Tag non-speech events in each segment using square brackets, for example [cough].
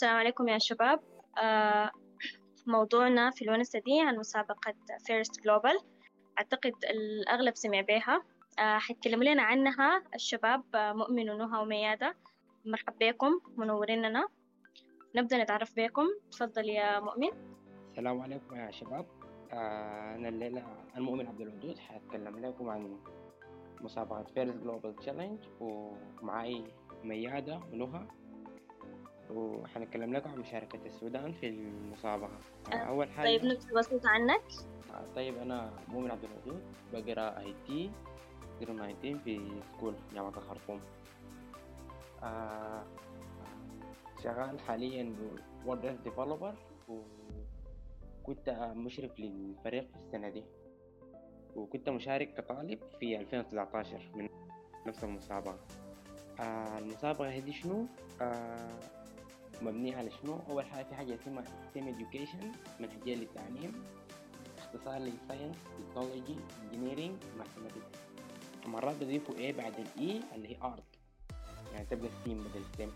السلام عليكم يا شباب. آه، موضوعنا في الونسة دي عن مسابقة FIRST Global أعتقد الأغلب سمع بها. آه، حيتكلموا لنا عنها. الشباب آه، مؤمن ونهى وميادة. مرحبا بكم منوريننا. نبدأ نتعرف بكم. تفضل يا مؤمن. السلام عليكم يا شباب. أنا الليلة المؤمن عبد الودود. حأتكلم لكم عن مسابقة FIRST Global Challenge ومعاي ميادة ونهى وحنتكلم لكم عن مشاركة السودان في المسابقة. آه، أول حاجة طيب نبذة بسيطة عنك. آه، طيب أنا مؤمن عبد الودود بقرأ IT 19 في school جامعة الخرطوم آه، شغال حاليا web developer وكنت مشرف للفريق في السنة دي. وكنت مشارك كطالب في 2019 من نفس المسابقة. آه المسابقة هذه شنو؟ آه مبنية على شنو؟ أول حاجة في حاجة اسمها STEM Education منهجية للتعليم اختصار لل science technology engineering mathematics مرات بضيفوا A بعد ال E اللي هي art يعني تبقى STEAM بدل STEM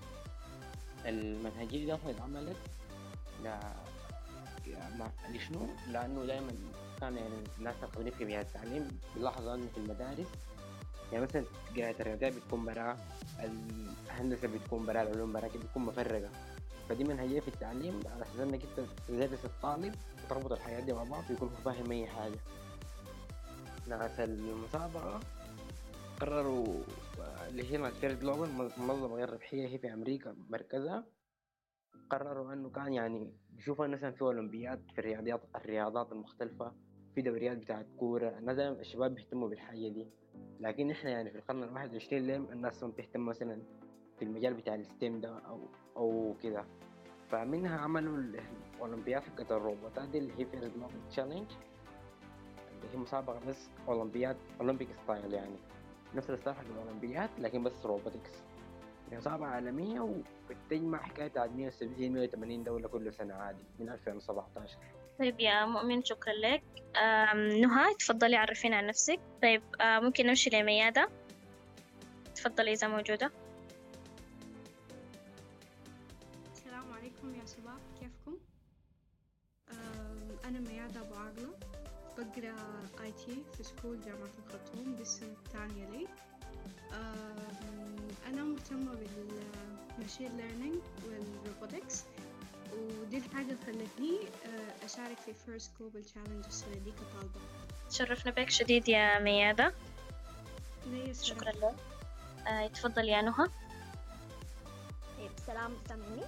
المنهجية دي أصلا اتعملت ل مع- لشنو؟ لأنه دائما كان يعني الناس القادرين في مجال التعليم بيلاحظوا أنه في المدارس يعني مثلا قراية الرياضيات بتكون برا الهندسة بتكون برا العلوم برا بتكون مفرقة فدي منهجية في التعليم. على أساس إنك أنت تدرس الطالب وتربط الحاجات دي مع بعض ويكون فاهم أي حاجة. ناس المسابقة قرروا اللي هي First Global منظمة غير ربحية هي في أمريكا مركزها. قرروا إنه كان يعني بيشوفوا مثلا في أولمبياد في الرياضيات الرياضات المختلفة في دوريات بتاعت كورة. الناس الشباب بيهتموا بالحاجة دي. لكن إحنا يعني في القرن الواحد والعشرين ليه الناس ما مثلا في المجال بتاع ال STEM ده أو أو كده. فمنها عملوا ال- الأولمبياد حقت الروبوتات دي اللي هي في challenge اللي هي مسابقة بس اولمبياد Olympic style يعني. نفس ال style حق الأولمبياد لكن بس robotics هي مسابقة عالمية وبتجمع حكاية عاد 170 180 دولة كل سنة عادي من 2017 طيب يا مؤمن شكرا لك. نهى تفضلي عرفينا عن نفسك. طيب آه، ممكن نمشي لميادة؟ تفضلي إذا موجودة. بقرأ IT في school جامعة الخرطوم بالسنة الثانية لي أنا مهتمة بال machine learning وال robotics ودي الحاجة اللي خلتني أه، أشارك في First Global Challenge السنة دي كطالبة تشرفنا بك شديد يا ميادة. شكرا لك. آه، تفضل يا نهى. طيب سلام سامعني؟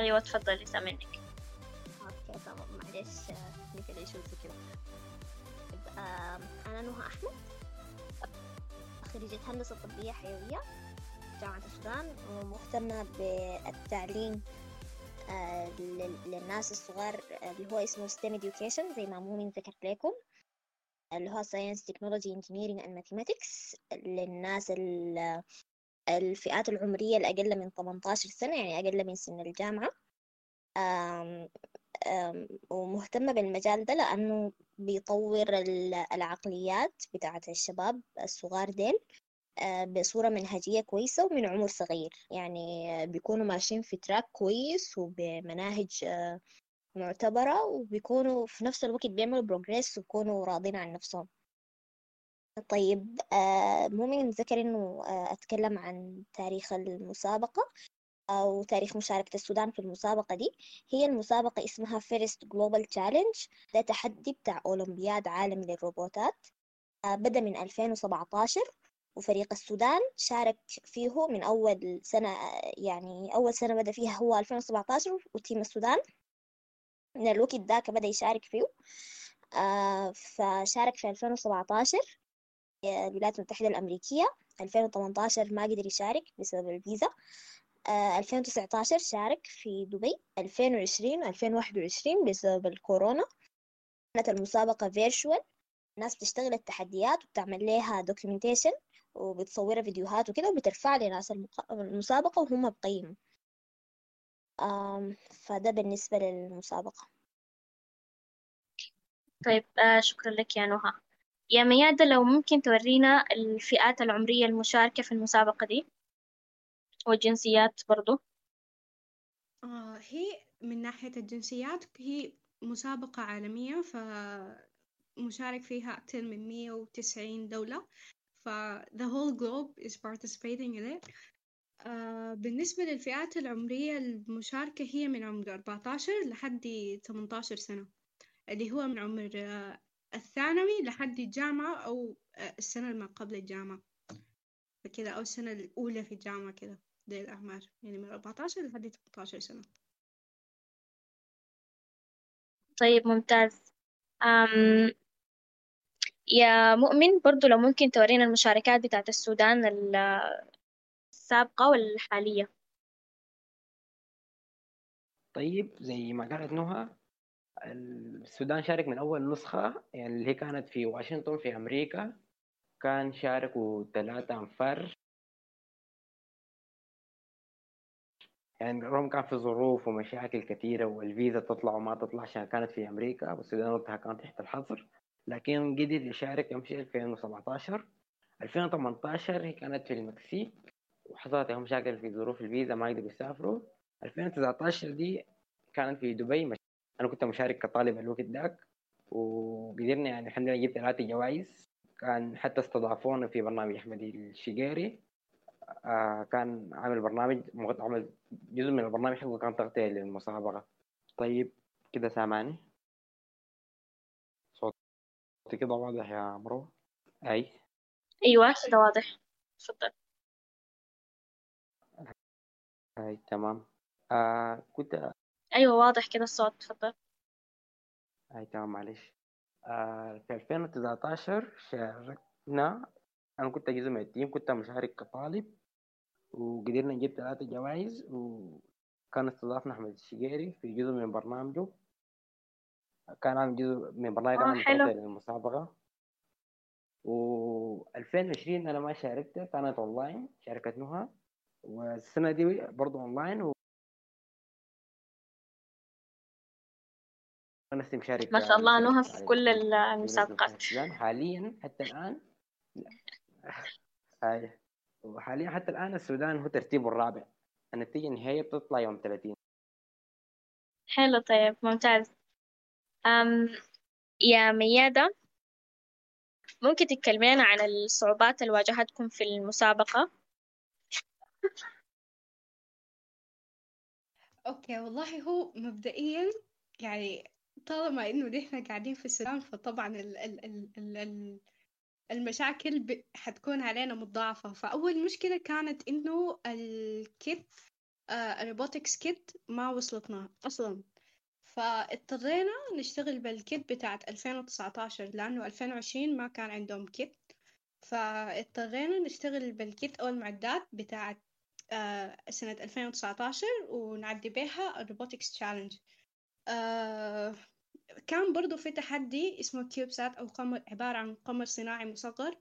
أيوة تفضلي سامعك okay تمام معلش. مثل issues آم، أنا نهى أحمد. خريجة هندسة طبية حيوية جامعة السودان ومهتمة بالتعليم لل- للناس الصغار اللي هو اسمه STEM Education زي ما مؤمن ذكرت لكم. اللي هو Science Technology Engineering and Mathematics. للناس ال- الفئات العمرية الأقل من 18 سنة يعني أقل من سن الجامعة. ومهتمة بالمجال ده لأنه بيطور ال- العقليات بتاعة الشباب الصغار ديل آه، بصورة منهجية كويسة ومن عمر صغير. يعني بيكونوا ماشيين في track كويس وبمناهج آه، معتبرة وبيكونوا في نفس الوقت بيعملوا progress وبيكونوا راضين عن نفسهم. طيب آه، مؤمن ذكر إنه أتكلم عن تاريخ المسابقة. أو تاريخ مشاركة السودان في المسابقة دي هي المسابقة اسمها First Global Challenge ده تحدي بتاع أولمبياد عالمي للروبوتات. آه، بدأ من 2017 وفريق السودان شارك فيه من أول سنة يعني أول سنة بدأ فيها هو 2017 و team السودان. من الوقت ذاك بدأ يشارك فيه. آه، فشارك في 2017 آه، الولايات المتحدة الأمريكية. 2018 ما قدر يشارك بسبب الفيزا. 2019 شارك في دبي 2020 و 2021 بسبب الكورونا. كانت المسابقة virtual الناس بتشتغل التحديات وبتعمل لها documentation وبتصورها فيديوهات وكده وبترفع لناس المسابقة وهم بقيموا فده بالنسبة للمسابقة. طيب آه، شكرا لك يا نهى. يا ميادة لو ممكن تورينا الفئات العمرية المشاركة في المسابقة دي؟ والجنسيات برضو. من ناحية الجنسيات هي مسابقة عالمية فمشارك فيها أكثر من مية وتسعين دولة ف the whole globe is participating in it. آه بالنسبة للفئات العمرية المشاركة هي من عمر 14 لحد 18 سنة اللي هو من عمر آه الثانوي لحد الجامعة أو آه السنة ما قبل الجامعة فكذا أو السنة الأولى في الجامعة كذا. دي الأعمار. يعني من 14 لحد 18 سنة. طيب ممتاز. أم يا مؤمن برضو لو ممكن تورينا المشاركات بتاعت السودان السابقة والحالية. طيب زي ما قالت نهى السودان شارك من أول نسخة يعني اللي هي كانت في واشنطن في أمريكا كان شاركوا ثلاثة أنفار. يعني رغم كان في ظروف ومشاكل كثيرة والفيزا تطلع وما تطلع عشان كانت في أمريكا والسودان وقتها كان تحت الحظر. لكن قدر يشارك يمشي 2017 2018 هي كانت في المكسيك وحصلت لهم مشاكل في ظروف الفيزا ما يقدروا يسافروا. 2019 دي كانت في دبي مش... أنا كنت مشارك كطالب الوقت ذاك وقدرنا يعني الحمد لله جبت ثلاثة جوائز. كان حتى استضافونا في برنامج احمد الشقيري كان عامل برنامج عمل جزء من البرنامج حقه كان تغطية للمسابقة. طيب كده سامعني؟ صوتي كده واضح يا مروة أي؟ أيوة كده واضح. تفضل أي تمام. آه كنت أيوة واضح كده الصوت. تفضل أي تمام معلش. آه في 2019 شاركنا أنا كنت جزء من التيم كنت مشارك كطالب. وقدرنا نجيب ثلاثة جوائز وكان استضافنا أحمد الشقيري في جزء من برنامجه. كان عامل جزء من برنامج آه، حلو. للمسابقة. و 2020 أنا ما شاركت كانت أونلاين شاركت نهى والسنة دي برضو أونلاين و نفسي مشارك ما شاء الله نهى في على كل. المسابقات. حاليا حتى الآن. [laughs] هاي. وحاليا حتى الآن السودان هو ترتيبه الرابع. النتيجة النهائية بتطلع يوم 30 حلو طيب ممتاز. أم يا ميادة ممكن تتكلمين عن الصعوبات اللي واجهتكم في المسابقة؟ أوكي والله هو مبدئيا يعني طالما إنه نحن قاعدين في السودان فطبعا ال ال ال ال ال المشاكل ب... حتكون علينا مضاعفة فأول مشكلة كانت إنه الكيت آه ال robotics kit ما وصلتنا أصلا. فاضطرينا نشتغل بال kit بتاعت 2019 لأنه 2020 ما كان عندهم kit. فاضطرينا نشتغل بال kit أو المعدات بتاعت آه سنة 2019 ونعدي بيها ال robotics challenge كان برضو في تحدي اسمه CubeSat أو قمر عبارة عن قمر صناعي مصغر.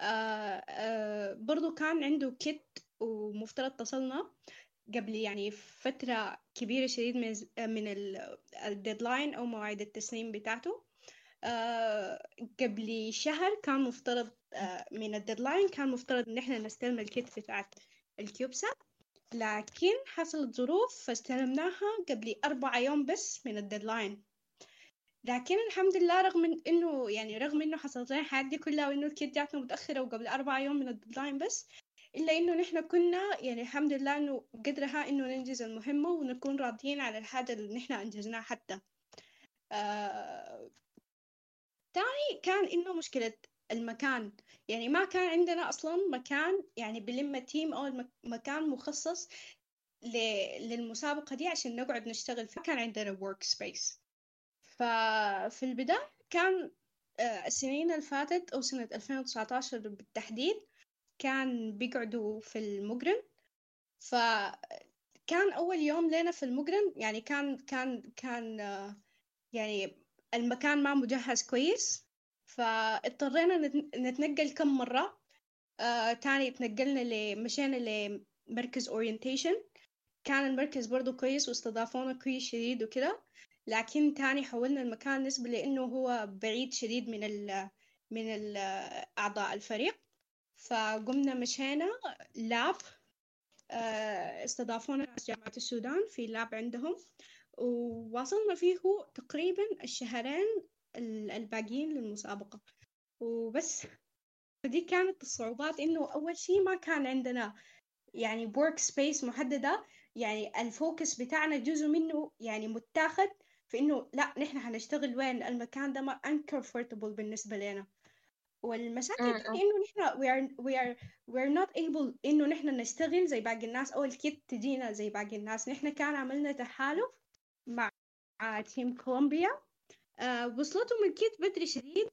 آه آه برضو كان عنده kit ومفترض تصلنا قبل يعني فترة كبيرة شديد من من ال deadline أو مواعيد التسليم بتاعته. آه قبل شهر كان مفترض من ال deadline كان مفترض إن إحنا نستلم ال kit بتاعت ال CubeSat لكن حصلت ظروف فاستلمناها قبل أربعة يوم بس من ال deadline لكن الحمد لله رغم من إنه يعني رغم إنه حصلت لنا الحاجات دي كلها وإنه ال kit جاتنا متأخرة وقبل أربعة يوم من ال deadline بس إلا إنه نحن كنا يعني الحمد لله إنه قدرها إنه ننجز المهمة ونكون راضيين على الحاجة اللي نحن أنجزناها حتى. آه... تاني كان إنه مشكلة المكان. يعني ما كان عندنا أصلا مكان يعني بلم تيم أو مكان مخصص ل- للمسابقة دي عشان نقعد نشتغل. فيه كان عندنا work space. ففي البداية كان آه، السنين اللي فاتت أو سنة 2019 بالتحديد كان بيقعدوا في المقرن فكان أول يوم لنا في المقرن يعني كان كان كان آه، يعني المكان ما مجهز كويس. فاضطرينا نت- نتنقل كم مرة. آه، تاني اتنقلنا ل مشينا لمركز اورينتيشن كان المركز برضو كويس واستضافونا كويس شديد وكده. لكن تاني حولنا المكان نسبة لأنه هو بعيد شديد من ال من ال أعضاء الفريق. فقمنا مشينا لاب آه، استضافونا ناس جامعة السودان في لاب عندهم. وواصلنا فيه تقريبا الشهرين ال- الباقيين للمسابقة. وبس. فدي كانت الصعوبات إنه أول شي ما كان عندنا يعني work space محددة. يعني ال focus بتاعنا جزء منه يعني متاخد. في إنه لا نحن هنشتغل وين؟ المكان ده ما uncomfortable بالنسبة لنا. والمشاكل. الثانية إنه نحن we are we are we are not able إنه نحن نشتغل زي باقي الناس أو ال kit تجينا زي باقي الناس. نحن كان عملنا تحالف مع team كولومبيا آه وصلتهم ال kit بدري شديد.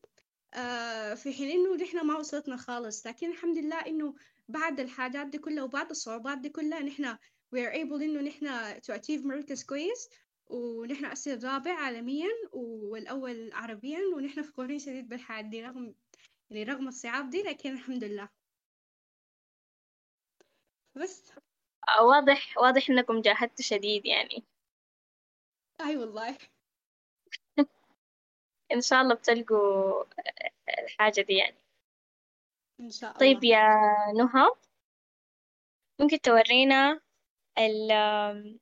آه في حين إنه نحن ما وصلتنا خالص. لكن الحمد لله إنه بعد الحاجات دي كلها وبعد الصعوبات دي كلها نحن we are able إنه نحن to achieve مركز كويس. ونحن أصير رابع عالميا والأول عربيا ونحن فخورين شديد بالحياة دي رغم يعني رغم الصعاب دي لكن الحمد لله. بس. آه، واضح واضح إنكم جاهدتوا شديد يعني. أي والله. [laughs] إن شاء الله بتلقوا الحاجة دي يعني. إن شاء الله. طيب يا نهى ممكن تورينا ال-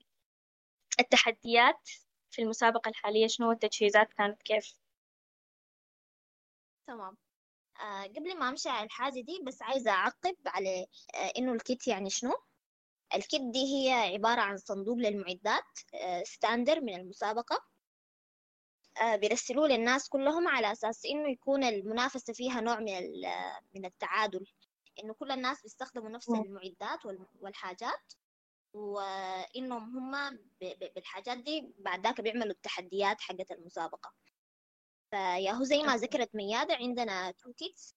التحديات في المسابقة الحالية شنو التجهيزات كانت؟ كيف؟ تمام. آه قبل ما أمشي على الحاجة دي بس عايزة أعقب على آه إنه ال kit يعني شنو؟ ال kit دي هي عبارة عن صندوق للمعدات آه standard من المسابقة. آه بيرسلوه للناس كلهم على أساس إنه يكون المنافسة فيها نوع من ال- من التعادل. إنه كل الناس بيستخدموا نفس. المعدات وال- والحاجات. وإنهم هم بالحاجات دي بعد ذاك بيعملوا التحديات حقت المسابقة. فياهو زي ما ذكرت ميادة عندنا two kits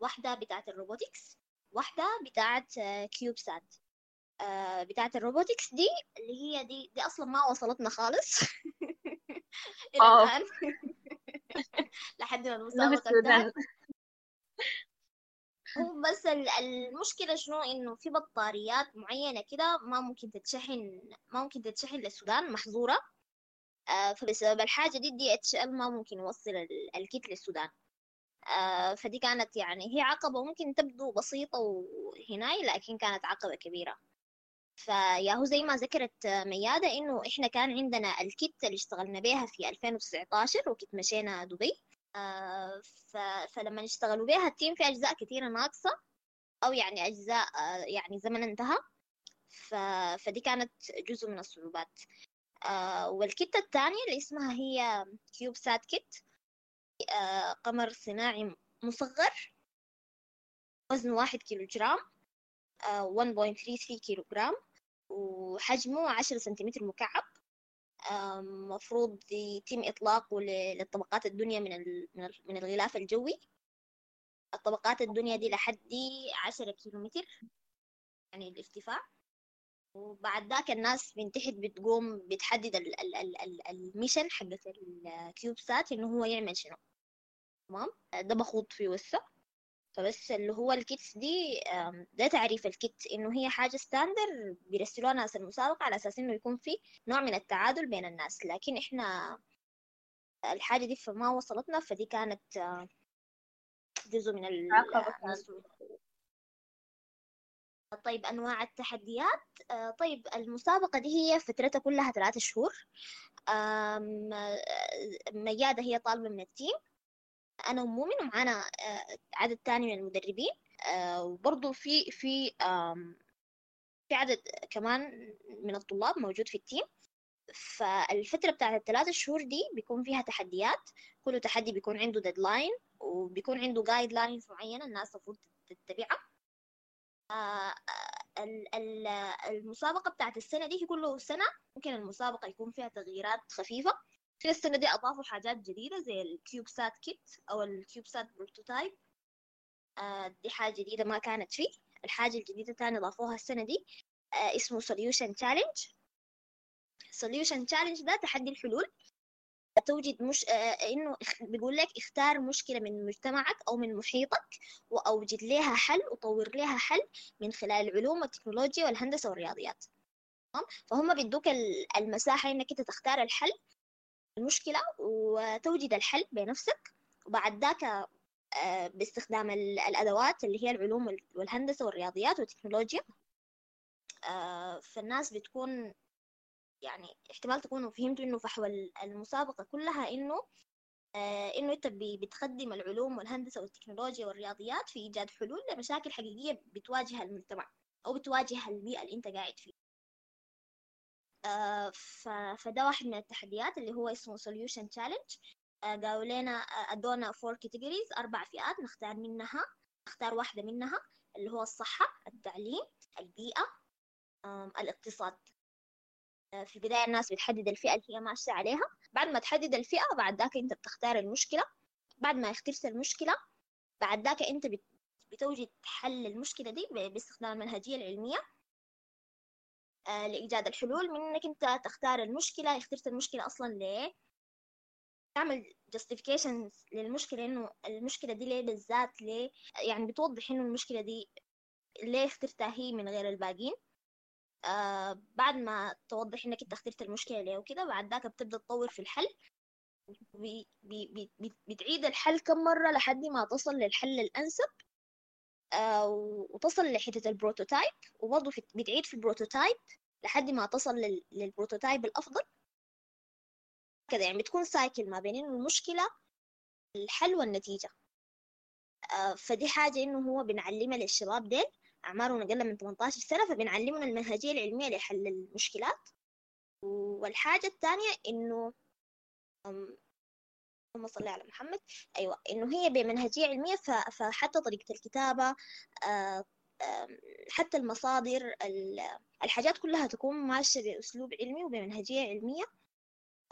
واحدة بتاعة ال robotics واحدة بتاعة CubeSat بتاعة ال robotics دي اللي هي دي دي أصلا ما وصلتنا خالص. [laughs] إلى. الآن. [laughs] لحد ما المسابقة هو بس ال- المشكلة شنو؟ إنه في بطاريات معينة كده ما ممكن تتشحن ما ممكن تتشحن للسودان محظورة آه، فبسبب الحاجة دي دي اتش ما ممكن يوصل ال- الكيت للسودان. آه، فدي كانت يعني هي عقبة ممكن تبدو بسيطة وهناي لكن كانت عقبة كبيرة. فياهو زي ما ذكرت آه، ميادة إنه إحنا كان عندنا ال kit اللي اشتغلنا بيها في 2019 و kit مشينا دبي. فلما اشتغلوا بيها ال team في أجزاء كثيرة ناقصة أو يعني أجزاء آه، يعني زمن انتهى. فدي كانت جزء من الصعوبات آه، وال kit الثانية اللي اسمها هي CubeSat kit آه، قمر صناعي مصغر وزنه واحد كيلو جرام آه، 1.33 كيلو جرام وحجمه عشرة سنتيمتر مكعب آه، مفروض يتم إطلاقه للطبقات الدنيا من من ال- من الغلاف الجوي. الطبقات الدنيا دي لحد عشرة كيلومتر يعني الارتفاع وبعد ذاك الناس من تحت بتقوم بتحدد ال ال ال ال ال mission حقت ال CubeSat إنه هو يعمل شنو. تمام؟ ده بخوض فيه وسه فبس اللي هو ال kits دي ده تعريف ال kit إنه هي حاجة standard بيرسلوها ناس المسابقة على أساس إنه يكون في نوع من التعادل بين الناس. لكن إحنا الحاجة دي فما وصلتنا فدي كانت آه، جزء من ال الصعوبة. طيب أنواع التحديات. آه، طيب المسابقة دي هي فترتها كلها ثلاثة شهور. آه، ميادة هي طالبة من ال team. أنا ومؤمن ومعانا آه، عدد تاني من المدربين آه، وبرضو في في في عدد كمان من الطلاب موجود في ال team. فالفترة بتاعت الثلاثة شهور دي بيكون فيها تحديات. كل تحدي بيكون عنده deadline وبيكون عنده guidelines معينة الناس المفروض تتبعها. آه، ال- ال- المسابقة بتاعت السنة دي هي كل سنة. ممكن المسابقة يكون فيها تغييرات خفيفة. في السنة دي أضافوا حاجات جديدة زي ال CubeSat kit أو ال CubeSat prototype دي حاجة جديدة ما كانت فيه. الحاجة الجديدة تاني ضافوها السنة دي آه، اسمه solution challenge. Solution challenge ده تحدي الحلول. توجد مش آه، إنه بيقول لك اختار مشكلة من مجتمعك أو من محيطك وأوجد لها حل وطور لها حل من خلال العلوم والتكنولوجيا والهندسة والرياضيات. فهم بيدوك ال- المساحة إنك أنت تختار الحل المشكلة وتوجد الحل بنفسك. وبعد ذاك آه، باستخدام ال- الأدوات اللي هي العلوم وال- والهندسة والرياضيات والتكنولوجيا. آه، فالناس بتكون يعني احتمال تكونوا فهمتوا إنه فحوى المسابقة كلها إنه آه إنه أنت بتخدم العلوم والهندسة والتكنولوجيا والرياضيات في إيجاد حلول لمشاكل حقيقية بتواجه المجتمع أو بتواجه البيئة اللي أنت قاعد فيها. فده واحد من التحديات اللي هو اسمه solution challenge. آه قالوا لنا آه، ادونا four categories أربع فئات نختار منها نختار واحدة منها اللي هو الصحة التعليم البيئة الاقتصاد. آه، في البداية الناس بتحدد الفئة اللي هي ماشية عليها. بعد ما تحدد الفئة بعد ذاك أنت بتختار المشكلة. بعد ما اخترت المشكلة بعد ذاك أنت بتوجد حل المشكلة دي باستخدام المنهجية العلمية. آه، لإيجاد الحلول من إنك أنت تختار المشكلة اخترت المشكلة أصلا ليه؟ تعمل justifications للمشكلة إنه المشكلة دي ليه بالذات ليه؟ يعني بتوضح إنه المشكلة دي ليه اخترتها هي من غير الباقين آه بعد ما توضح إنك أنت اخترت المشكلة ليه وكده بعد ذاك بتبدأ تطور في الحل. بي بي بي بتعيد الحل كم مرة لحد ما تصل للحل الأنسب. آه وتصل لحتة ال prototype وبرضه بتعيد في ال prototype لحد ما تصل لل prototype الأفضل. كده يعني بتكون cycle ما بين المشكلة الحل والنتيجة. آه فدي حاجة إنه هو بنعلمها للشباب ديل. أعمارهم أقل من 18 سنة فبنعلمهم المنهجية العلمية لحل المشكلات. والحاجة الثانية إنه اللهم صل على محمد. أيوة إنه هي بمنهجية علمية فحتى طريقة الكتابة آه، حتى المصادر الحاجات كلها تكون ماشية بأسلوب علمي وبمنهجية علمية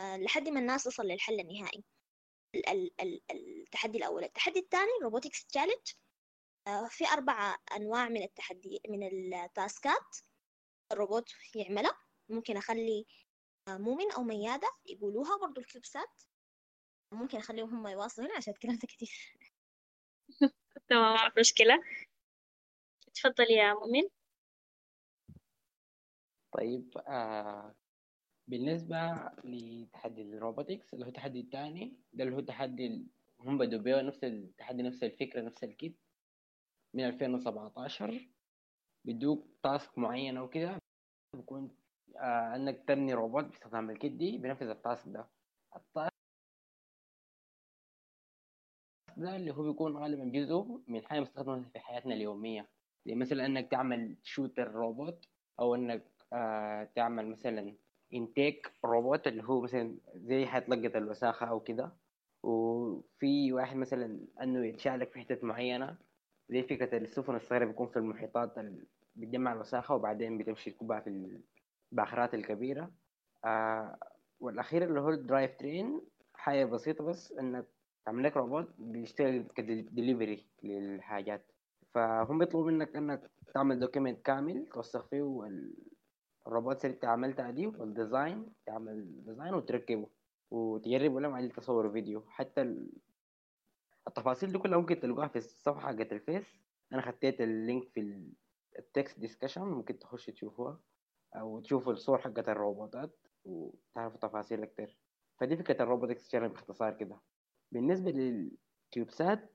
آه، لحد ما الناس تصل للحل النهائي. التحدي الأول. التحدي الثاني robotics challenge في أربعة أنواع من التحدي من ال task ات الروبوت يعملها. ممكن أخلي آه، مؤمن أو ميادة يقولوها برضو ال CubeSat ممكن أخليهم هم يواصلوا هنا عشان تكلمت كتير. [laughs] تمام مشكلة. تفضل يا مؤمن. طيب آه بالنسبة لتحدي ال robotics اللي هو التحدي الثاني ده اللي هو تحدي هم بدوا بيه نفس التحدي نفس الفكرة نفس ال kit. من 2017 بيدوك task معينة وكده بيكون آه انك تبني روبوت باستخدام ال kit دي بينفذ ال task ده. ده اللي هو بيكون غالبا جزء من حاجة مستخدمة في حياتنا اليومية. زي مثلا إنك تعمل shooter robot أو إنك آه تعمل مثلا intake robot اللي هو مثلا زي حيتلقط الوساخة أو كده. وفي واحد مثلا إنه يتشالك في حتة معينة. زي فكرة السفن الصغيرة بيكون في المحيطات بتجمع الوساخة وبعدين بتمشي تكبها في الباخرات الكبيرة. آه والأخير اللي هو ال drive train حاجة بسيطة بس إنك تعمل لك روبوت بيشتغل كدليفري للحاجات. فهم بيطلبوا منك إنك تعمل document كامل توثق فيه الروبوت اللي أنت عملتها دي وال design تعمل design وتركبه وتجربه لهم عليه تصور فيديو. حتى التفاصيل دي كلها ممكن تلقاها في الصفحة حقت الفيس. أنا خطيت ال link في ال text discussion ممكن تخش تشوفوها أو تشوفوا الصور حقت الروبوتات وتعرفوا تفاصيل أكتر. فدي فكرة ال robotics باختصار كده. بالنسبة للكيوبسات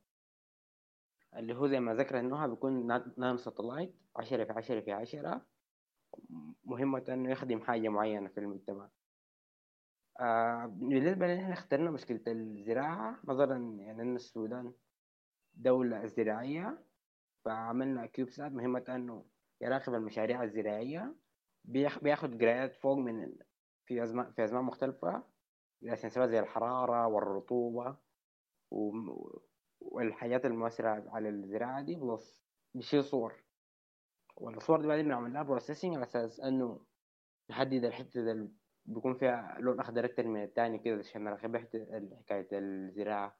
اللي هو زي ما ذكر انه بيكون نانو ساتلايت عشرة في عشرة في عشرة مهمة إنه يخدم حاجة معينة في المجتمع. آه بالنسبة لنا اخترنا مشكلة الزراعة. نظرا يعني أن السودان دولة زراعية فعملنا كيوبسات مهمة أنه يراقب المشاريع الزراعية. بياخد قرايات فوق من في أزمان في أزمان مختلفة الأساسيات زي الحرارة والرطوبة. والحاجات المؤثرة على الزراعة دي plus بشيل صور. والصور دي بعدين بنعمل لها processing على أساس أنه نحدد الحتة بيكون فيها لون أخضر أكتر من الثاني كده عشان نراقب حكاية الزراعة.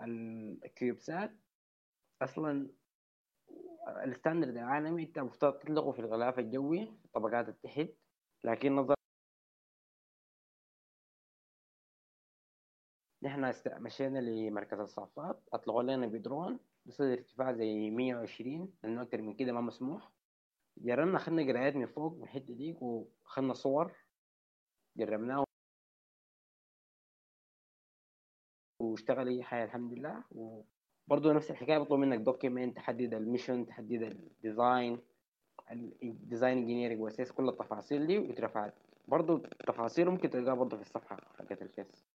ال CubeSat أصلا ال standard العالمي أنت المفترض تطلقه في الغلاف الجوي طبقات التحت لكن نظرا نحن مشينا لمركز الصافات أطلقوا لنا بدرون بصير ارتفاع زي 120 لأنه أكتر من كده ما مسموح. جربنا خدنا قرايات من فوق من الحتة دي وخدنا صور جربناه واشتغل أي حاجة الحمد لله. وبرضه نفس الحكاية بطلب منك document تحدد ال mission تحدد ال design ال design engineering وأساس كل التفاصيل دي واترفعت برضو تفاصيله ممكن تلقاها برضو في الصفحة حقت الفيس.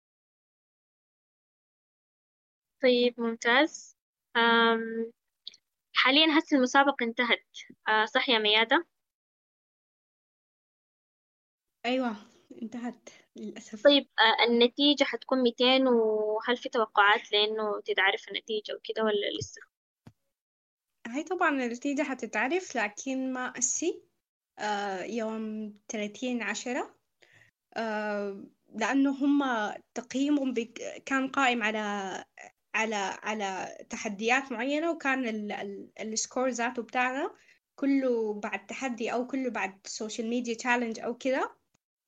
طيب ممتاز. أم حاليا هسه المسابقة انتهت. أه صح يا ميادة؟ أيوة انتهت للأسف. طيب أه النتيجة حتكون 200 وهل في توقعات لأنه تتعرف النتيجة وكده ولا لسه؟ هاي طبعا النتيجة حتتعرف لكن ما أسي. آه يوم 30 عشرة. آه لأنه هم تقييمهم بك كان قائم على على على تحديات معينة وكان ال ال ال score ذاته بتاعنا كله بعد تحدي أو كله بعد social media challenge أو كده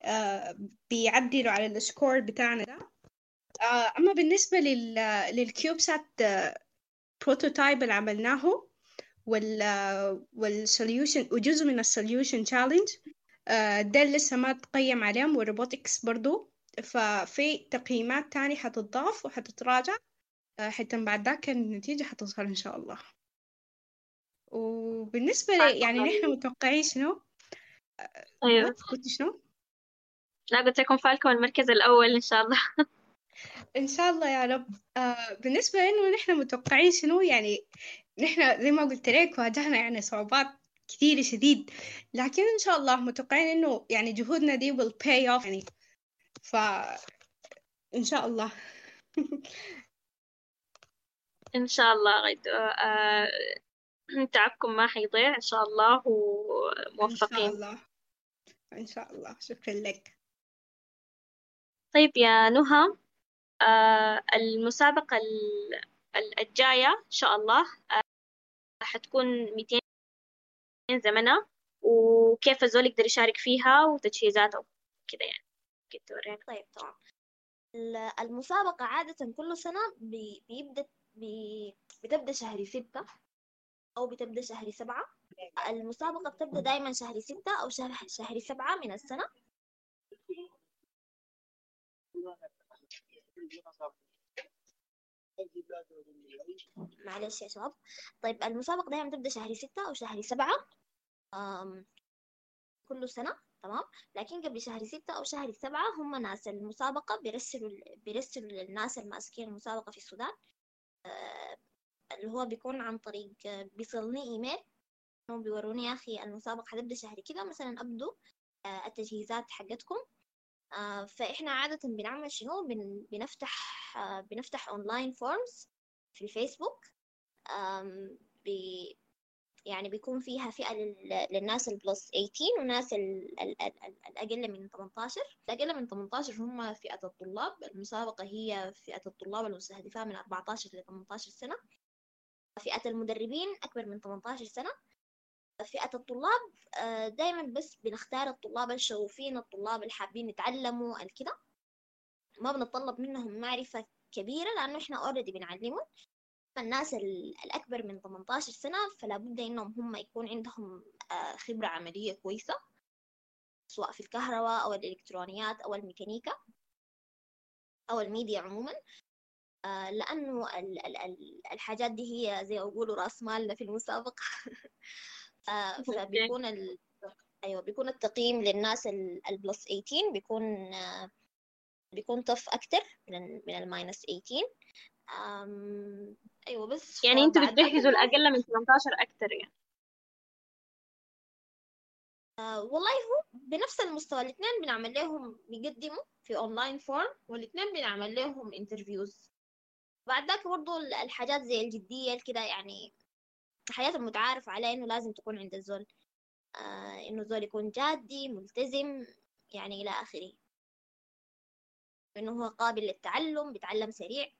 آه بيعدلوا على ال score بتاعنا ده. آه أما بالنسبة لل لل CubeSat prototype اللي عملناه وال وال solution وجزء من ال solution challenge ده لسه ما تقيم عليهم وال robotics برضو. ففي تقييمات تانية حتتضاف وحتتراجع. آه، حتى بعد ذاك النتيجة حتظهر إن شاء الله. وبالنسبة لي يعني نحن متوقعين شنو؟ أيوة. قلت شنو؟ لا قلت لكم فالكم المركز الأول إن شاء الله. [laughs] إن شاء الله يا رب. آه بالنسبة لإنه نحن متوقعين شنو؟ يعني نحن زي ما قلت لك واجهنا يعني صعوبات كثيرة شديد. لكن إن شاء الله متوقعين إنه يعني جهودنا دي will pay off يعني. ف إن شاء الله. [laughs] إن شاء الله غيد آه، [clears throat] تعبكم ما حيضيع إن شاء الله إن شاء وموفقين الله. إن شاء الله. شكرا لك. طيب يا نهى آه، المسابقة ال- ال- الجاية إن شاء الله آه، حتكون 200 زمنة وكيف الزول يقدر يشارك فيها وتجهيزاته كده يعني. كده طيب تمام ال- المسابقة عادة كل سنة بي- بيبدأ بتبدأ شهر ستة أو بتبدأ شهر سبعة. المسابقة بتبدأ دايما شهر ستة أو شهر شهر سبعة من السنة. معلش يا شباب. طيب المسابقة دايما بتبدأ شهر ستة أو شهر سبعة كل سنة. تمام؟ لكن قبل شهر ستة أو شهر سبعة هم ناس المسابقة بيرسلوا بيرسلوا للناس الماسكين المسابقة في السودان. اللي هو بيكون عن طريق بيصلني إيميل هم بيوروني يا أخي المسابقة حتبدأ شهر كده مثلا أبدوا آه، التجهيزات حقتكم. آه، فإحنا عادة بنعمل شنو؟ بن- بنفتح آه، بنفتح online forms في الفيسبوك. يعني بيكون فيها فئة لل- للناس ال plus 18 وناس ال- ال- ال- ال- الأقل من 18 الأقل من 18 هم فئة الطلاب. المسابقة هي فئة الطلاب المستهدفة من 14 ل 18 سنة. فئة المدربين أكبر من 18 سنة. فئة الطلاب آه، دايما بس بنختار الطلاب الشغوفين الطلاب الحابين يتعلموا الكده ما بنطلب منهم معرفة كبيرة لأنه إحنا أوريدي بنعلمهم. الناس ال- الأكبر من 18 سنة فلا بد إنهم هم يكون عندهم آه، خبرة عملية كويسة سواء في الكهرباء أو الإلكترونيات أو الميكانيكا أو الميديا عموما. آه، لأنه ال- ال- ال- الحاجات دي هي زي ما يقولوا رأس مالنا في المسابقة. [laughs] آه، فبيكون ال... أيوة بيكون التقييم للناس ال- ال plus 18 بيكون بيكون tough أكتر من ال minus 18 أم... أيوة بس يعني أنتوا بتجهزوا الأقل من 18 أكتر يعني. آه، والله هو بنفس المستوى الاثنين بنعمل لهم بيقدموا في online form والاثنين بنعمل لهم interviews بعد ذاك برضو ال- الحاجات زي الجدية كده يعني الحاجات المتعارف عليها إنه لازم تكون عند الزول. آه إنه الزول يكون جادي ملتزم يعني إلى آخره. إنه هو قابل للتعلم بيتعلم سريع.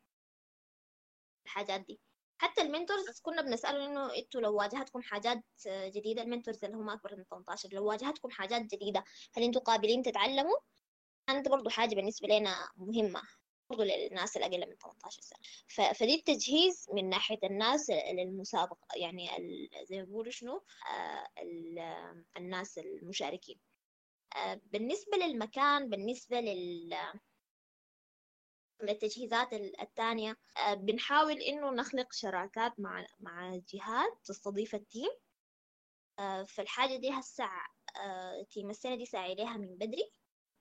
الحاجات دي. حتى ال mentors كنا بنسأله إنه إنتوا لو واجهتكم حاجات جديدة ال mentors اللي هم أكبر من 18 لو واجهتكم حاجات جديدة هل إنتوا قابلين تتعلموا؟ كانت برضو حاجة بالنسبة لنا مهمة برضو للناس الأقل من 18 سنة. ف- فدي التجهيز من ناحية الناس للمسابقة يعني ال- زي ما بيقولوا شنو؟ آه، ال- آه، الناس المشاركين. آه، بالنسبة للمكان بالنسبة لل للتجهيزات ال- التانية آه، بنحاول إنه نخلق شراكات مع مع جهات تستضيف التيم آه، فالحاجة دي هسه آه، team السنة دي ساعي ليها من بدري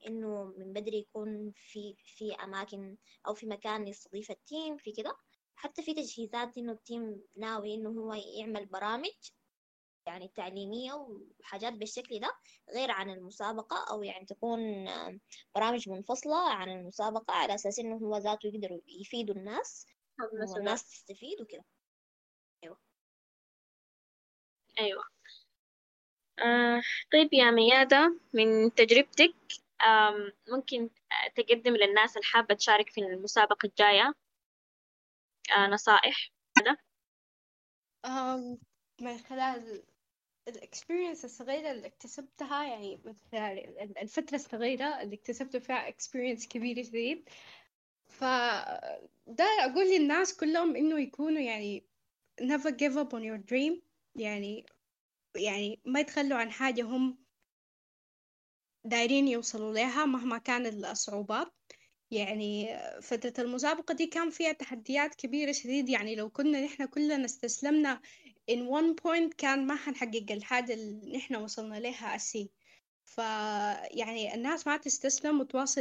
إنه من بدري يكون في في أماكن أو في مكان يستضيف ال team في كده. حتى في تجهيزات إنه ال team ناوي إنه هو يعمل برامج يعني تعليمية وحاجات بالشكل ده غير عن المسابقة أو يعني تكون برامج منفصلة عن المسابقة على أساس إنه هو ذاته يقدروا يفيدوا الناس والناس تستفيد وكده. أيوة. أيوة. آه طيب يا ميادة من تجربتك آم ممكن تقدم للناس الحابة تشارك في المسابقة الجاية آه نصائح؟ هذا من خلال ال experience الصغيرة اللي اكتسبتها يعني الفترة الصغيرة اللي اكتسبت فيها experience كبير جديد ف ده أقول للناس كلهم إنه يكونوا يعني never give up on your dream. يعني يعني ما يتخلوا عن حاجة هم دايرين يوصلوا لها مهما كانت الصعوبات يعني فترة المسابقة دي كان فيها تحديات كبيرة شديد. يعني لو كنا نحن كلنا استسلمنا in one point كان ما حنحقق الحاجة اللي نحن وصلنا لها أسي فيعني الناس ما تستسلم وتواصل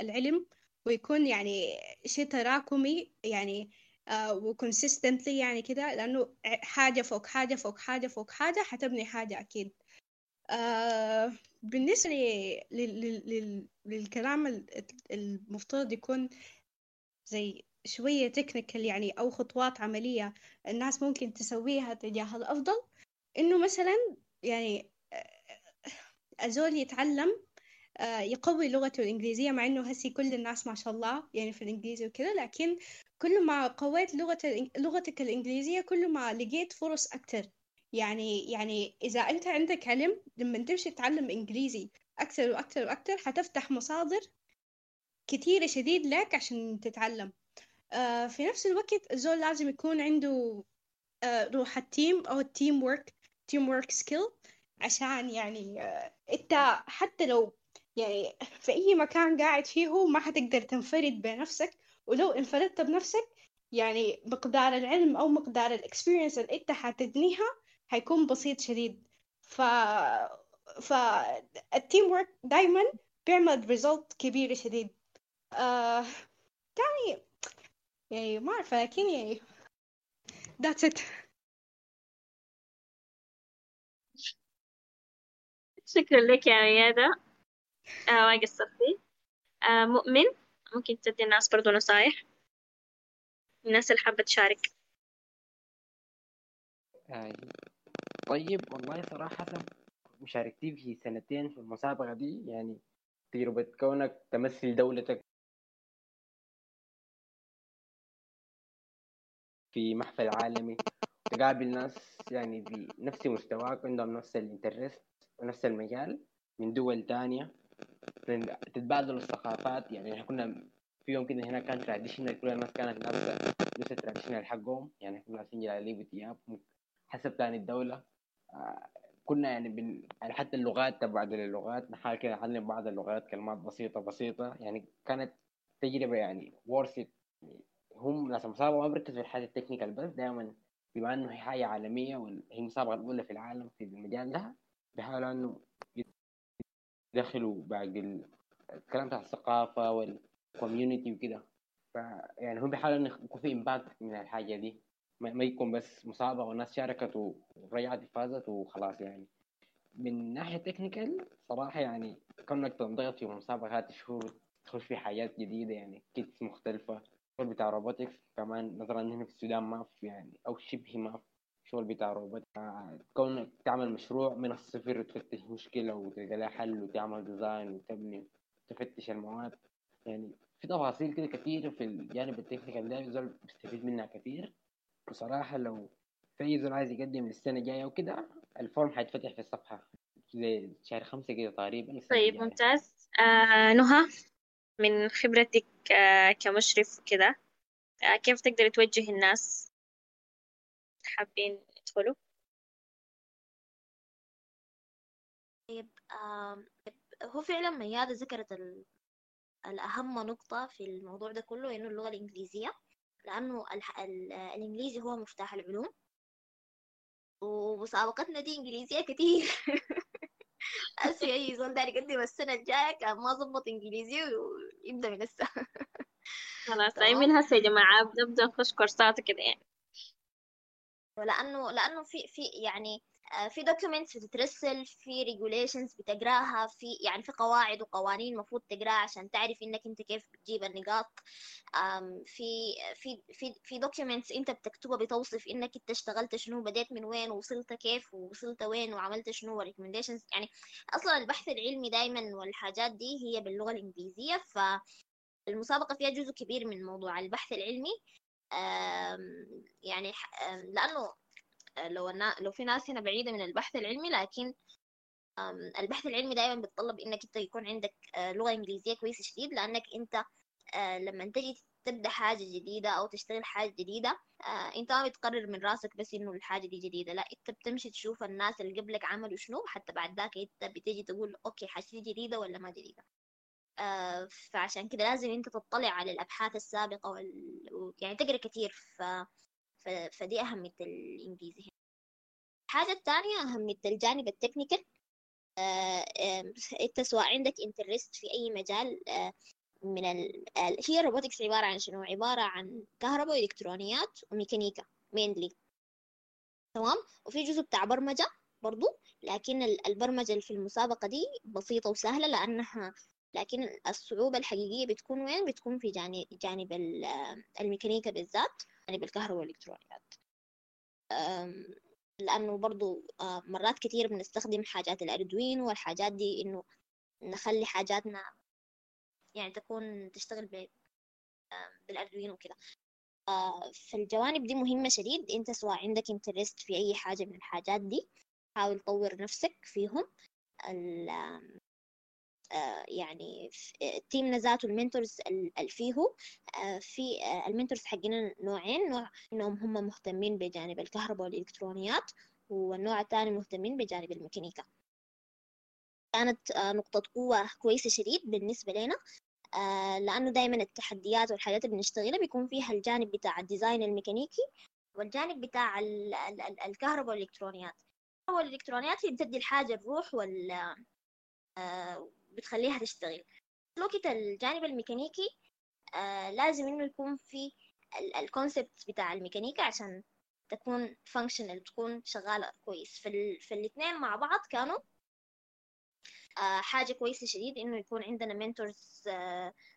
العلم ويكون يعني شيء تراكمي يعني uh, و consistently يعني كده لأنه حاجة فوق حاجة فوق حاجة فوق حاجة حتبني حاجة أكيد. uh, بالنسبة للكلام المفترض يكون زي شوية technical يعني أو خطوات عملية الناس ممكن تسويها تجاه الأفضل. إنه مثلا يعني الزول يتعلم يقوي لغته الإنجليزية مع إنه هسي كل الناس ما شاء الله يعني في الإنجليزي وكذا لكن كل ما قويت لغة لغتك الإنجليزية كل ما لقيت فرص أكتر. يعني يعني إذا أنت عندك علم لما تمشي تتعلم إنجليزي أكثر وأكثر وأكثر حتفتح مصادر كثيرة شديد لك عشان تتعلم. آه في نفس الوقت الزول لازم يكون عنده آه روح ال team أو ال teamwork team work skill عشان يعني آه أنت حتى لو يعني في أي مكان قاعد فيه ما حتقدر تنفرد بنفسك. ولو انفردت بنفسك يعني مقدار العلم أو مقدار ال experience اللي أنت حتبنيها هيكون بسيط شديد. ف فال team work دايما بيعمل result كبيرة شديد. آه... يعني يعني ما أعرف لكن يعني that's it. شكرا لك يا ميادة آه ما قصرتي. آه مؤمن. ممكن تدي الناس برضو نصايح؟ الناس اللي حابة تشارك. آه، طيب والله صراحة مشاركتي في سنتين في المسابقة دي يعني تجربة كونك تمثل دولتك في محفل عالمي تقابل ناس يعني بنفس مستواك عندهم نفس ال interest ونفس المجال من دول تانية. تتبادلوا الثقافات يعني إحنا كنا في يوم كده هنا كان traditional كل الناس كانت لابسة لبس ال traditional حقهم. يعني كنا لابسين جلاليب وثياب حسب تاني الدولة. آه، كنا يعني بن... يعني حتى اللغات تبعد اللغات نحاول كده نعلم بعض اللغات كلمات بسيطة بسيطة. يعني كانت تجربة يعني ورثة هم ناس المسابقة ما بيركزوا في الحاجة ال technical بس دائما بما انه هي حاجة عالمية وهي المسابقة الأولى في العالم في المجال ده بيحاولوا إنه يدخلوا باقي الكلام بتاع الثقافة وال community وكده. يعني هم بيحاولوا إنه يكون في impact من الحاجة دي. ما يكون بس مسابقة والناس شاركت ورجعت فازت وخلاص يعني. من ناحية technical صراحة يعني كونك تنضغط في مسابقات شهور تخش في حاجات جديدة يعني kits مختلفة. الشغل بتاع robotics كمان مثلا هنا في السودان ما في يعني أو شبه ما في. شغل بتاع روبوت كونك تعمل مشروع من الصفر وتفتش مشكلة وتلقى لها حل وتعمل design وتبني تفتش المواد. يعني في تفاصيل كده كثيرة في الجانب ال technical ده زول بيستفيد منها كثير بصراحة لو في زول عايز يقدم للسنة الجاية وكده الفورم حيتفتح في الصفحة زي شهر خمسة كده تقريبا. طيب ممتاز. آه نهى. من خبرتك آه كمشرف وكده آه كيف تقدر توجه الناس؟ حابين يدخلوا؟ طيب آه هو فعلا ميادة ذكرت الأهم نقطة في الموضوع ده كله إنه اللغة الإنجليزية لأنه الإنجليزي هو مفتاح العلوم. ومسابقتنا دي إنجليزية كتير. [laughs] أسي أي زول داير يقدم السنة الجاية كان ما ظبط إنجليزي ويبدأ من هسه خلاص تمام. أي من هسه يا جماعة نبدأ نخش كورسات وكده يعني لأنه لأنه في في يعني في documents بتترسل في regulations بتقراها في يعني في قواعد وقوانين المفروض تقرأها عشان تعرف إنك أنت كيف بتجيب النقاط. في في في في documents أنت بتكتبها بتوصف إنك أنت اشتغلت شنو بديت من وين ووصلت كيف ووصلت وين وعملت شنو و recommendations يعني أصلا البحث العلمي دائما والحاجات دي هي باللغة الإنجليزية فالمسابقة فيها جزء كبير من موضوع البحث العلمي. يعني لأنه لو النا... لو في ناس هنا بعيدة من البحث العلمي لكن البحث العلمي دائما بيتطلب إنك أنت يكون عندك آه، لغة إنجليزية كويسة شديد لأنك أنت آه، لما تجي تبدأ حاجة جديدة أو تشتغل حاجة جديدة آه، أنت ما بتقرر من راسك بس إنه الحاجة دي جديدة لا أنت بتمشي تشوف الناس اللي قبلك عملوا شنو حتى بعد ذاك أنت بتجي تقول okay حاجة دي جديدة ولا ما جديدة. فعشان كده لازم أنت تطلع على الأبحاث السابقة وال... يعني تقرأ كتير ف... فدي أهمية الإنجليزي هنا. الحاجة الثانية أهمية الجانب ال technical آه، آه، أنت سواء عندك interest في أي مجال آه، من ال... هي ال robotics عبارة عن شنو؟ عبارة عن كهرباء وإلكترونيات وميكانيكا mainly تمام وفي جزء بتاع برمجة برضو لكن ال- البرمجة في المسابقة دي بسيطة وسهلة لأنها لكن الصعوبة الحقيقية بتكون وين؟ بتكون في جانب جانب ال- الميكانيكا بالذات جانب الكهرباء والإلكترونيات. لأنه برضو آه، مرات كتير بنستخدم حاجات الأردوينو والحاجات دي إنه نخلي حاجاتنا يعني تكون تشتغل بالأردوينو وكده. آه، فالجوانب دي مهمة شديد. أنت سواء عندك interest في أي حاجة من الحاجات دي حاول تطور نفسك فيهم. يعني ف- تيمنا ذاته ال mentors اللي فيه آه، في آه، ال mentors حقنا نوعين. نوع إنهم هم مهتمين بجانب الكهرباء والإلكترونيات والنوع الثاني مهتمين بجانب الميكانيكا. كانت آه، نقطة قوة كويسة شديد بالنسبة لنا آه، لأنه دايما التحديات والحاجات اللي بنشتغلها بيكون فيها الجانب بتاع الديزاين الميكانيكي والجانب بتاع ال- ال- ال- الكهرباء والإلكترونيات. الكهرباء والإلكترونيات هي بتدي الحاجة الروح وال آه، بتخليها تشتغل. الوقت الجانب الميكانيكي آه، لازم إنه يكون في ال concept بتاع الميكانيكا عشان تكون functional تكون شغالة كويس. فال... فالاثنين مع بعض كانوا آه، حاجة كويسة شديد إنه يكون عندنا mentors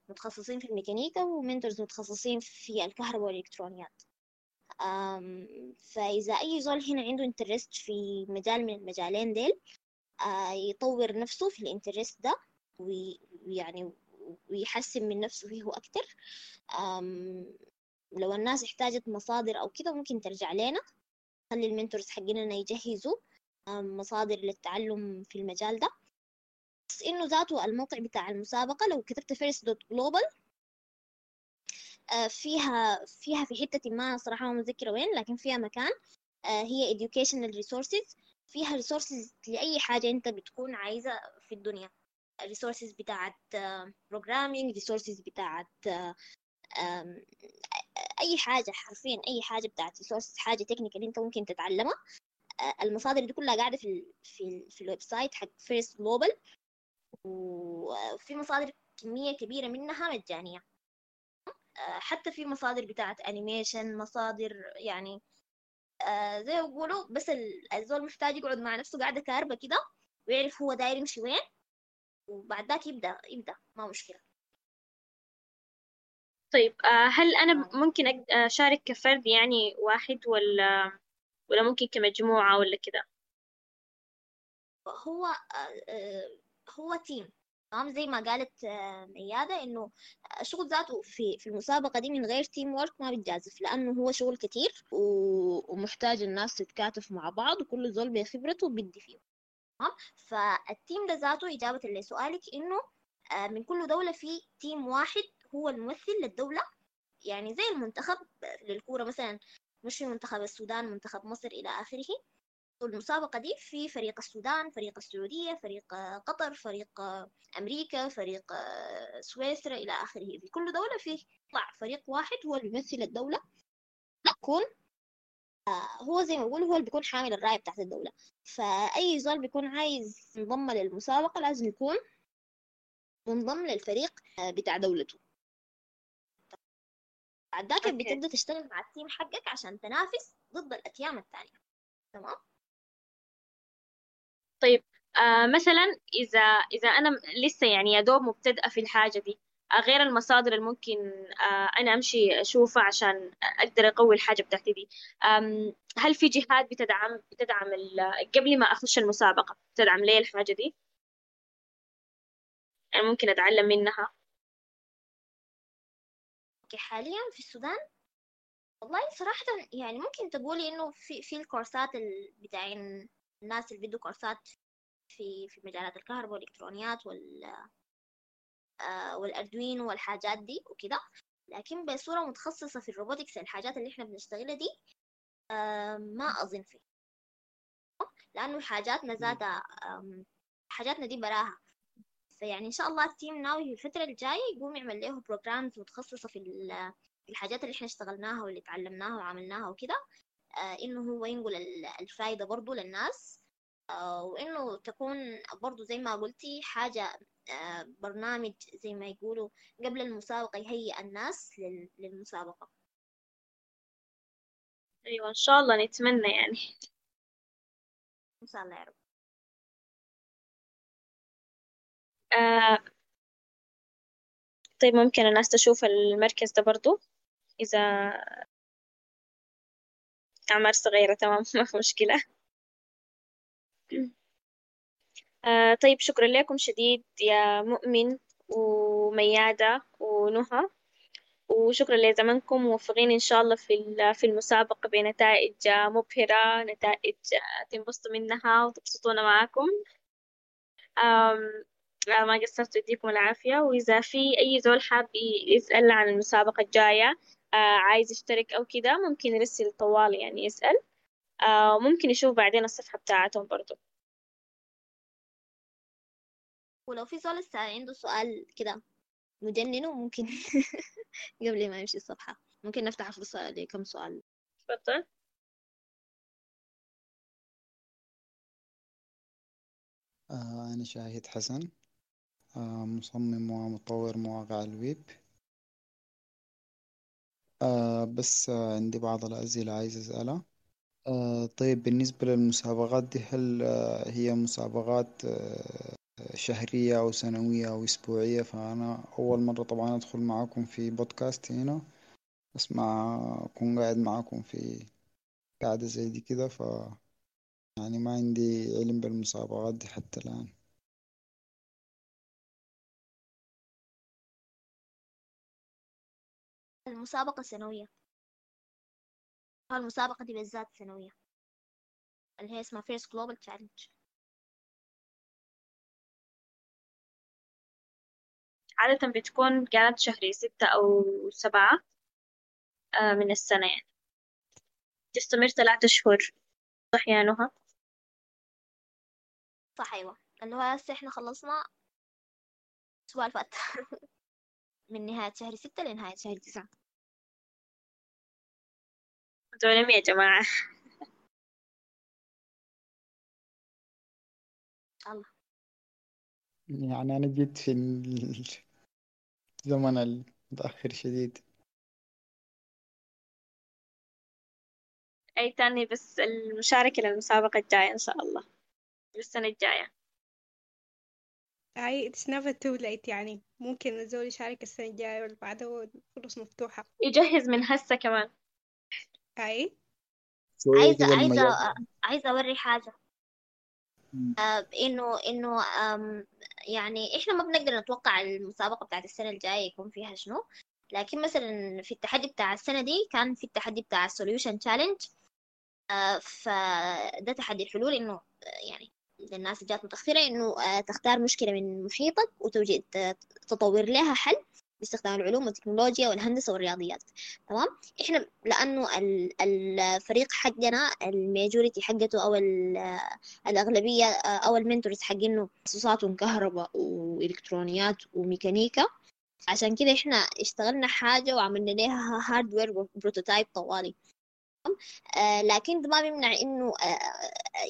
متخصصين في الميكانيكا و mentors متخصصين في الكهرباء والإلكترونيات فإذا أي زول هنا عنده interest في مجال من المجالين ديل آه، يطور نفسه في ال interest ده. ويعني ويحسن من نفسه فيه أكتر. لو الناس احتاجت مصادر أو كده ممكن ترجع لنا. خلي ال mentors حقنا يجهزوا مصادر للتعلم في المجال ده. بس إنه ذاته الموقع بتاع المسابقة لو كتبت first dot global فيها فيها في حتة ما صراحة ما متذكرة وين لكن فيها مكان هي educational resources. فيها resources لأي حاجة أنت بتكون عايزة في الدنيا. Resources بتاعت آه، programming resources بتاعت آه، آم، أي حاجة حرفيا أي حاجة بتاعت resources حاجة technical أنت ممكن تتعلمها. آه، المصادر دي كلها قاعدة في ال في ال في ال website حق First Global وفي مصادر كمية كبيرة منها مجانية. آه، حتى في مصادر بتاعت animation مصادر يعني آه، زي ما بيقولوا بس ال- الزول محتاج يقعد مع نفسه قاعدة كاربة كده ويعرف هو داير يمشي وين وبعد ذاك يبدأ. يبدأ ما مشكلة. طيب آه، هل أنا ممكن أق- أشارك كفرد يعني واحد ولا ولا ممكن كمجموعة ولا كده؟ هو آه، آه، هو team تمام؟ زي ما قالت آه، ميادة إنه الشغل ذاته في في المسابقة دي من غير team work ما بيتجازف لأنه هو شغل كتير و- ومحتاج الناس تتكاتف مع بعض وكل زول بخبرته بيدي فيه تمام فال team ده ذاته إجابة لسؤالك إنه آه، من كل دولة في team واحد هو الممثل للدولة. يعني زي المنتخب للكورة مثلا مش في منتخب السودان منتخب مصر إلى آخره. المسابقة دي في فريق السودان فريق السعودية فريق آه، قطر فريق آه، أمريكا فريق سويسرا إلى آخره. في كل دولة في يطلع فريق واحد هو اللي بيمثل الدولة يكون آه، هو زي ما بقول هو اللي بيكون حامل الراية بتاعت الدولة. فأي زول بيكون عايز ينضم للمسابقة لازم يكون منضم للفريق آه، بتاع دولته. بعد ذاك. بتبدأ تشتغل مع التيم حقك عشان تنافس ضد الأتيام التانية. تمام؟ طيب آه مثلا إذا إذا أنا لسه يعني يا دوب مبتدئة في الحاجة دي غير المصادر اللي ممكن آه أنا أمشي أشوفها عشان أقدر أقوي الحاجة بتاعتي دي. هل في جهات بتدعم بتدعم قبل ما أخش المسابقة بتدعم لي الحاجة دي؟ يعني ممكن أتعلم منها. حاليا في السودان؟ والله صراحة يعني ممكن تقولي إنه في في الكورسات ال- بتاعين الناس اللي بيدوا كورسات في في مجالات الكهرباء والإلكترونيات وال آه وال Arduino والحاجات دي وكده. لكن بصورة متخصصة في ال robotics الحاجات اللي إحنا بنشتغلها دي ما أظن فيه لأنه حاجاتنا ذاتها حاجاتنا دي براها. فيعني إن شاء الله ال team ناوي في الفترة الجاية يقوم يعمل له programs متخصصة في ال- في الحاجات اللي إحنا اشتغلناها واللي تعلمناها وعملناها وكده. آه إنه هو ينقل ال- الفايدة برضو للناس. آه وإنه تكون برضو زي ما قلتي حاجة آه برنامج زي ما يقولوا قبل المسابقة يهيئ الناس لل- للمسابقة. أيوة إن شاء الله نتمنى يعني. إن شاء الله يا رب. آه طيب ممكن الناس تشوف المركز ده برضو؟ إذا أعمار صغيرة تمام [laughs] ما في مشكلة. آه طيب شكرا لكم شديد يا مؤمن وميادة ونهى وشكرا لزمنكم موفقين إن شاء الله في في المسابقة بنتائج مبهرة نتائج آه، تنبسطوا منها وتبسطونا معاكم. آه، ما قصرت يديكم العافية. وإذا في أي زول حاب يسأل عن المسابقة الجاية آه، عايز يشترك أو كده ممكن يرسل طوال يعني يسأل. وممكن يشوف بعدين الصفحة بتاعتهم برضو. ولو في زول لسه عنده سؤال كده مجننه ممكن [laughs] قبل ما يمشي الصفحة. ممكن نفتح فرصة لكم سؤال؟ تفضل. آه، أنا شاهد حسن. آه، مصمم ومطور مواقع الويب. آه، بس عندي بعض الأسئلة عايز أسألها. طيب بالنسبة للمسابقات دي هل هي مسابقات شهرية أو سنوية أو أسبوعية فأنا أول مرة طبعا أدخل معاكم في بودكاست هنا. أسمع أكون قاعد معاكم في قاعدة زي دي كده ف يعني ما عندي علم بالمسابقات دي حتى الآن. المسابقة سنوية. المسابقة دي بالذات سنوية. اللي هي اسمها First Global Challenge. عادة بتكون كانت شهري ستة أو سبعة آه، من السنة يعني. تستمر ثلاثة شهور. صح يا نهى؟ صح أيوة. اللي هو هسه إحنا خلصنا الأسبوع اللي فات. [laughs] من نهاية شهر ستة لنهاية شهر تسعة. دولم يا جماعة. الله. يعني أنا جيت في الزمن المتأخر شديد. أي تاني بس المشاركة للمسابقة الجاية إن شاء الله. السنة الجاية. أي it's never too late يعني. ممكن الزول يشارك السنة الجاية واللي بعدها والفرص مفتوحة. يجهز من هسه كمان. أي. عايزة عايزة عايزة أوري حاجة. آه، إنه إنه آم، يعني إحنا ما بنقدر نتوقع المسابقة بتاعت السنة الجاية يكون فيها شنو. لكن مثلا في التحدي بتاع السنة دي كان في التحدي بتاع Challenge. آه، فده تحدي الحلول إنه آه، يعني للناس اللي جات متأخرة إنه آه، تختار مشكلة من محيطك وتوجد تطور لها حل. باستخدام العلوم والتكنولوجيا والهندسة والرياضيات تمام؟ إحنا لأنه ال- الفريق حقنا الميجوريتي حقته أو ال- الأغلبية آه، أو ال mentors حقينه تخصصاتهم كهرباء وإلكترونيات وميكانيكا. عشان كده إحنا اشتغلنا حاجة وعملنا لها hardware و prototype طوالي آه لكن ده ما بيمنع إنه آه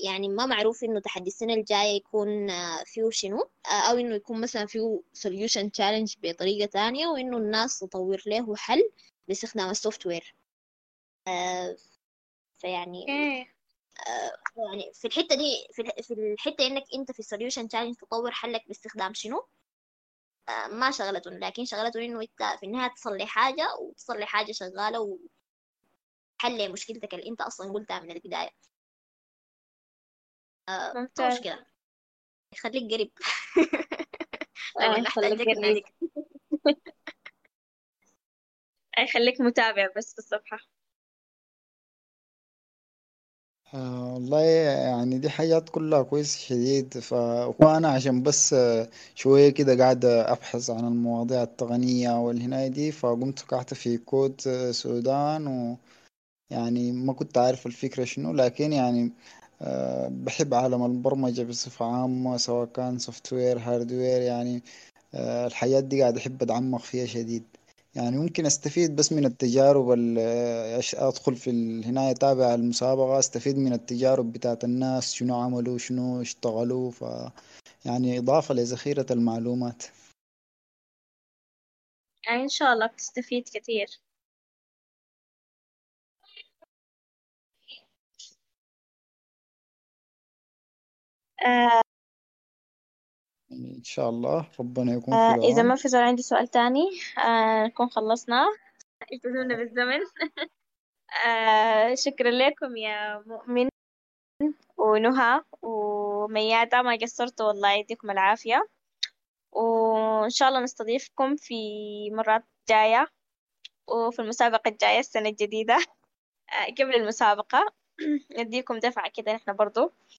يعني ما معروف إنه تحدي السنة الجاية يكون آه فيه شنو آه أو إنه يكون مثلا فيه solution challenge بطريقة تانية وإنه الناس تطور له حل باستخدام ال software آه فيعني okay. آه يعني في الحتة دي في الح- في الحتة إنك أنت في ال solution challenge تطور حلك باستخدام شنو ما شغلته لكن شغلته إنه أنت في النهاية تصلي حاجة وتصلي حاجة شغالة وحل مشكلتك اللي أنت أصلا قلتها من البداية. آه ما ممتاز مشكلة. خليك قريب. [laughs] آه، لما خليك نحتاجك قريب. ناديك أي خليك متابع بس في الصفحة. آه والله يعني دي حاجات كلها كويسة شديد. فأنا عشان بس آه، شوية كده قاعد أبحث عن المواضيع التقنية والهناية دي فقمت وقعت في كود آه، سودان ويعني ما كنت عارف الفكرة شنو. لكن يعني آه، بحب عالم البرمجة بصفة عامة سواء كان software hardware يعني آه، الحاجات دي قاعد أحب أتعمق فيها شديد. يعني ممكن أستفيد بس من التجارب ال- آه، أدخل في هنا أتابع المسابقة أستفيد من التجارب بتاعت الناس شنو عملوا شنو اشتغلوا ف يعني إضافة لذخيرة المعلومات. يعني إن شاء الله بتستفيد كثير آه يعني إن شاء الله ربنا يكون في آه إذا ما في زول عندي سؤال تاني آه نكون خلصنا. التزمنا بالزمن. [laughs] آه شكرا لكم يا مؤمن ونهى وميادة ما قصرتوا والله يديكم العافية. وإن شاء الله نستضيفكم في مرات جاية وفي المسابقة الجاية السنة الجديدة. [laughs] قبل المسابقة. [clears throat] نديكم دفعة كده نحن برضو.